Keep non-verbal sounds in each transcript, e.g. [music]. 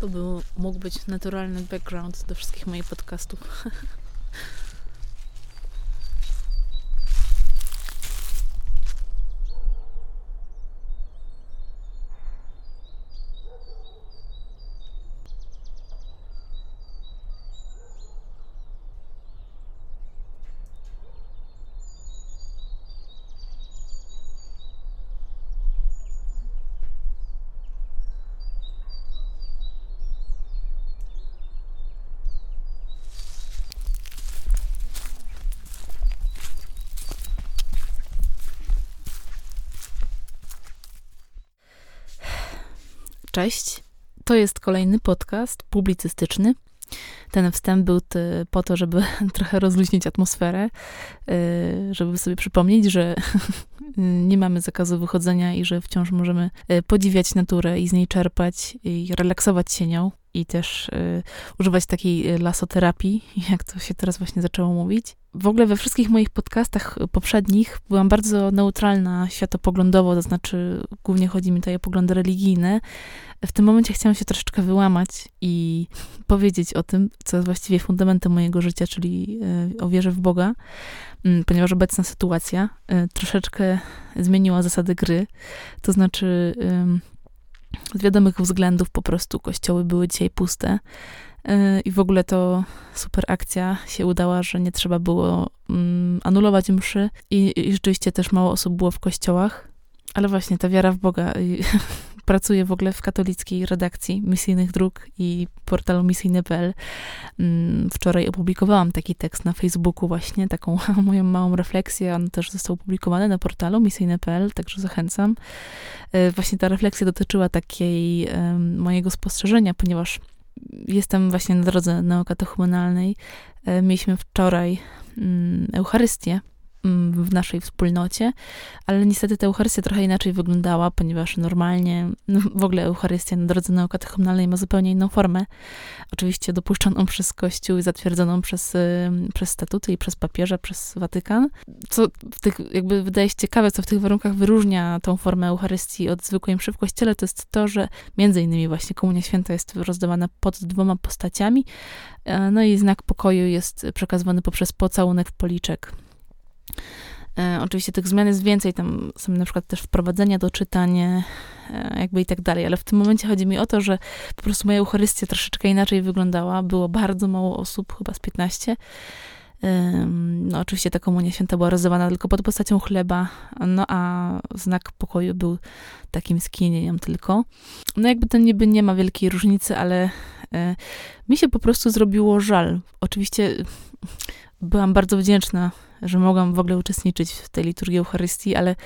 To był, mógł być naturalny background do wszystkich moich podcastów. [laughs] Cześć. To jest kolejny podcast publicystyczny. Ten wstęp był po to, żeby [laughs] trochę rozluźnić atmosferę, y, żeby sobie przypomnieć, że [laughs] nie mamy zakazu wychodzenia i że wciąż możemy y, podziwiać naturę i z niej czerpać i relaksować się nią i też y, używać takiej lasoterapii, [laughs] jak to się teraz właśnie zaczęło mówić. W ogóle we wszystkich moich podcastach poprzednich byłam bardzo neutralna światopoglądowo, to znaczy głównie chodzi mi tutaj o poglądy religijne. W tym momencie chciałam się troszeczkę wyłamać i [laughs] powiedzieć o tym, co jest właściwie fundamentem mojego życia, czyli y, o wierze w Boga, mm, ponieważ obecna sytuacja y, troszeczkę zmieniła zasady gry. To znaczy, z wiadomych względów po prostu kościoły były dzisiaj puste. Y, I w ogóle to super akcja się udała, że nie trzeba było mm, anulować mszy i, i rzeczywiście też mało osób było w kościołach. Ale właśnie ta wiara w Boga. [laughs] Pracuję w ogóle w katolickiej redakcji misyjnych dróg i portalu misyjny.pl. Mm, wczoraj opublikowałam taki tekst na Facebooku właśnie, taką [laughs] moją małą refleksję. On też został opublikowany na portalu misyjny.pl, także zachęcam. Y, właśnie ta refleksja dotyczyła takiej mojego spostrzeżenia, ponieważ jestem właśnie na drodze neokatechumenalnej. E, mieliśmy wczoraj mm, Eucharystię w naszej wspólnocie, ale niestety ta Eucharystia trochę inaczej wyglądała, ponieważ normalnie no w ogóle Eucharystia na drodze neokatechumenalnej ma zupełnie inną formę. Oczywiście dopuszczoną przez Kościół i zatwierdzoną przez, przez statuty i przez papieża, przez Watykan. Co w tych, jakby wydaje się ciekawe, co w tych warunkach wyróżnia tą formę Eucharystii od zwykłej mszy w Kościele, to jest to, że między innymi właśnie Komunia Święta jest rozdawana pod dwoma postaciami, e, no i znak pokoju jest przekazywany poprzez pocałunek w policzek. E, oczywiście tych zmian jest więcej, tam są na przykład też wprowadzenia do czytania, e, jakby i tak dalej, ale w tym momencie chodzi mi o to, że po prostu moja Eucharystia troszeczkę inaczej wyglądała, było bardzo mało osób, chyba z 15. No, oczywiście ta komunia święta była rozdawana tylko pod postacią chleba, no a znak pokoju był takim skinieniem tylko. No jakby to niby nie ma wielkiej różnicy, ale e, mi się po prostu zrobiło żal. Oczywiście byłam bardzo wdzięczna że mogłam w ogóle uczestniczyć w tej liturgii Eucharystii, ale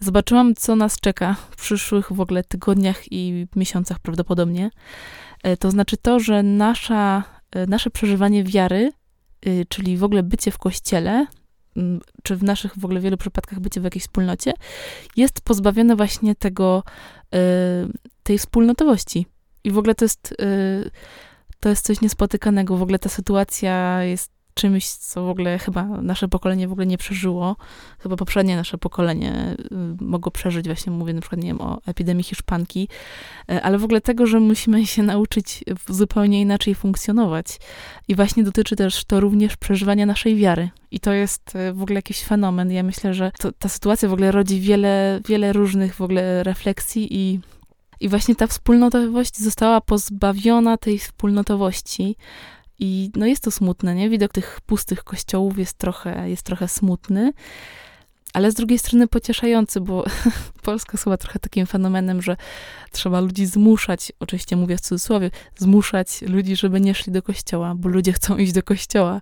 zobaczyłam, co nas czeka w przyszłych w ogóle tygodniach i miesiącach prawdopodobnie. E, to znaczy to, że nasza, e, nasze przeżywanie wiary, y, czyli w ogóle bycie w kościele, czy w naszych w ogóle wielu przypadkach bycie w jakiejś wspólnocie, jest pozbawione właśnie tego, e, tej wspólnotowości. I w ogóle to jest, to jest coś niespotykanego. W ogóle ta sytuacja jest czymś, co w ogóle chyba nasze pokolenie w ogóle nie przeżyło. Chyba poprzednie nasze pokolenie y, mogło przeżyć, właśnie mówię na przykład, nie wiem, o epidemii hiszpanki, y, ale w ogóle tego, że musimy się nauczyć zupełnie inaczej funkcjonować. I właśnie dotyczy też to również przeżywania naszej wiary. I to jest y, w ogóle jakiś fenomen. Ja myślę, że to, ta sytuacja w ogóle rodzi wiele, wiele różnych w ogóle refleksji i i właśnie ta wspólnotowość została pozbawiona tej wspólnotowości, i no jest to smutne, nie? Widok tych pustych kościołów jest trochę, jest trochę smutny, ale z drugiej strony pocieszający, bo [laughs] Polska jest chyba trochę takim fenomenem, że trzeba ludzi zmuszać, oczywiście mówię w cudzysłowie, zmuszać ludzi, żeby nie szli do kościoła, bo ludzie chcą iść do kościoła.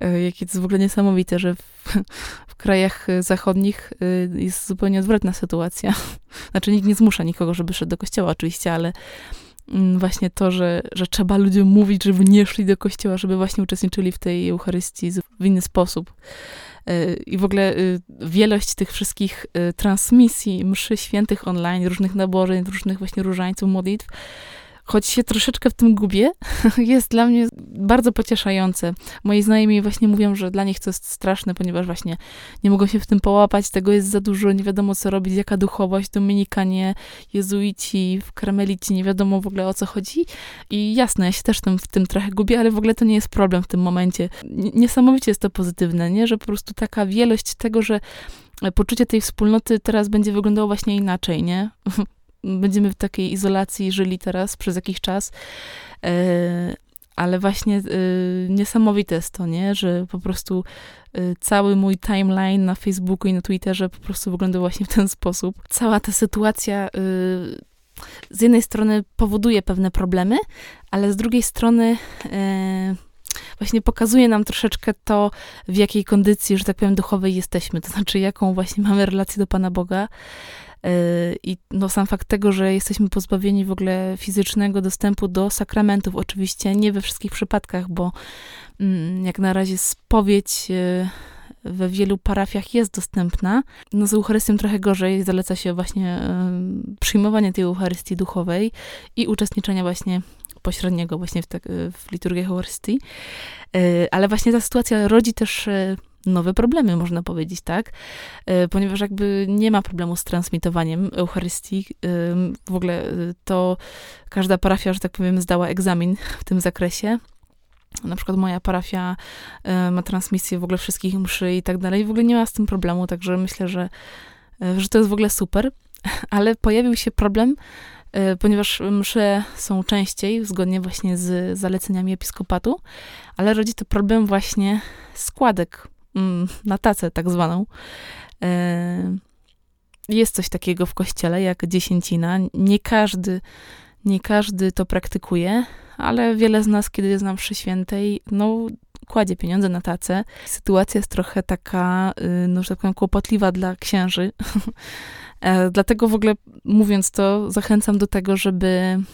E, jakie to jest w ogóle niesamowite, że w, [laughs] w, krajach zachodnich e, jest zupełnie odwrotna sytuacja. [laughs] Znaczy nikt nie zmusza nikogo, żeby szedł do kościoła oczywiście, ale właśnie to, że, że trzeba ludziom mówić, żeby nie szli do kościoła, żeby właśnie uczestniczyli w tej Eucharystii w inny sposób. E, I w ogóle y, wielość tych wszystkich y, transmisji, mszy świętych online, różnych nabożeń, różnych właśnie różańców, modlitw, choć się troszeczkę w tym gubię, [laughs] jest dla mnie bardzo pocieszające. Moi znajomi właśnie mówią, że dla nich to jest straszne, ponieważ właśnie nie mogą się w tym połapać, tego jest za dużo, nie wiadomo co robić, jaka duchowość, dominikanie, jezuici, karmelici, nie wiadomo w ogóle o co chodzi. I jasne, ja się też tym, w tym trochę gubię, ale w ogóle to nie jest problem w tym momencie. Niesamowicie jest to pozytywne, nie? Że po prostu taka wielość tego, że poczucie tej wspólnoty teraz będzie wyglądało właśnie inaczej, nie? [laughs] Będziemy w takiej izolacji żyli teraz przez jakiś czas, e, ale właśnie e, niesamowite jest to, nie? Że po prostu e, cały mój timeline na Facebooku i na Twitterze po prostu wygląda właśnie w ten sposób. Cała ta sytuacja z jednej strony powoduje pewne problemy, ale z drugiej strony właśnie pokazuje nam troszeczkę to, w jakiej kondycji, że tak powiem, duchowej jesteśmy, to znaczy jaką właśnie mamy relację do Pana Boga. E, I no, sam fakt tego, że jesteśmy pozbawieni w ogóle fizycznego dostępu do sakramentów, oczywiście nie we wszystkich przypadkach, bo mm, jak na razie spowiedź e, we wielu parafiach jest dostępna. No z Eucharystią trochę gorzej, zaleca się właśnie przyjmowanie tej Eucharystii duchowej i uczestniczenia właśnie pośredniego właśnie w, te, w liturgii Eucharystii. Ale właśnie ta sytuacja rodzi też nowe problemy, można powiedzieć, tak? E, ponieważ jakby nie ma problemu z transmitowaniem Eucharystii. W ogóle to każda parafia, że tak powiem, zdała egzamin w tym zakresie. Na przykład moja parafia ma transmisję w ogóle wszystkich mszy i tak dalej. W ogóle nie ma z tym problemu, także myślę, że, że to jest w ogóle super. [laughs] Ale pojawił się problem ponieważ msze są częściej, zgodnie właśnie z zaleceniami episkopatu, ale rodzi to problem właśnie składek na tacę tak zwaną. E, jest coś takiego w kościele jak dziesięcina. Nie każdy, nie każdy to praktykuje, ale wiele z nas, kiedy jest na mszy świętej, no kładzie pieniądze na tacę. Sytuacja jest trochę taka, y, no, że tak powiem, kłopotliwa dla księży, [laughs] E, dlatego w ogóle mówiąc to, zachęcam do tego, żeby mm,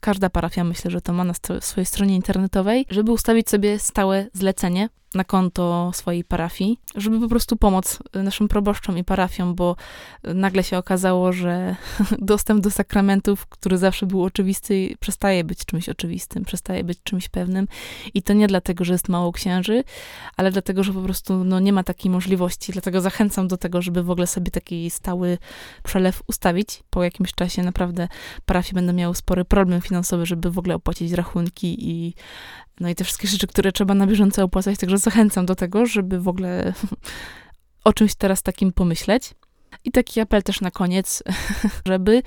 każda parafia, myślę, że to ma na swojej stronie internetowej, żeby ustawić sobie stałe zlecenie na konto swojej parafii, żeby po prostu pomóc naszym proboszczom i parafiom, bo nagle się okazało, że [laughs] dostęp do sakramentów, który zawsze był oczywisty, przestaje być czymś oczywistym, przestaje być czymś pewnym. I to nie dlatego, że jest mało księży, ale dlatego, że po prostu no, nie ma takiej możliwości. Dlatego zachęcam do tego, żeby w ogóle sobie taki stały przelew ustawić. Po jakimś czasie naprawdę parafie będą miały spory problem finansowy, żeby w ogóle opłacić rachunki i no i te wszystkie rzeczy, które trzeba na bieżąco opłacać. Także zachęcam do tego, żeby w ogóle [laughs] o czymś teraz takim pomyśleć. I taki apel też na koniec, [laughs] żeby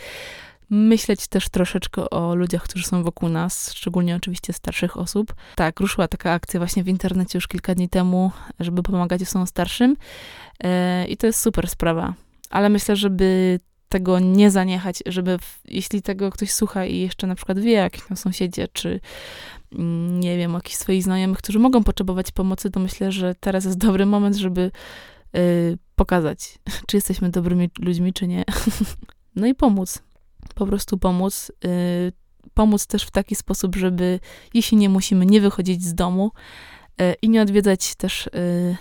myśleć też troszeczkę o ludziach, którzy są wokół nas, szczególnie oczywiście starszych osób. Tak, ruszyła taka akcja właśnie w internecie już kilka dni temu, żeby pomagać osobom starszym e, i to jest super sprawa. Ale myślę, żeby tego nie zaniechać, żeby w, jeśli tego ktoś słucha i jeszcze na przykład wie, jak na sąsiedzie, czy mm, nie wiem, jakichś swoich znajomych, którzy mogą potrzebować pomocy, to myślę, że teraz jest dobry moment, żeby y, pokazać, [laughs] czy jesteśmy dobrymi ludźmi, czy nie. [laughs] no i pomóc. Po prostu pomóc. Y, pomóc też w taki sposób, żeby jeśli nie musimy, nie wychodzić z domu y, i nie odwiedzać też y,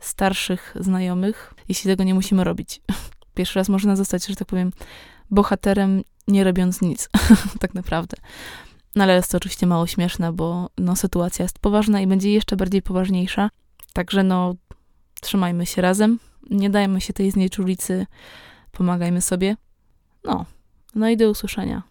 starszych znajomych, jeśli tego nie musimy robić. [laughs] Pierwszy raz można zostać, że tak powiem, bohaterem, nie robiąc nic, [laughs] tak naprawdę. No ale jest to oczywiście mało śmieszne, bo no, sytuacja jest poważna i będzie jeszcze bardziej poważniejsza. Także no, trzymajmy się razem, nie dajmy się tej znieczulicy, pomagajmy sobie. No, no i do usłyszenia.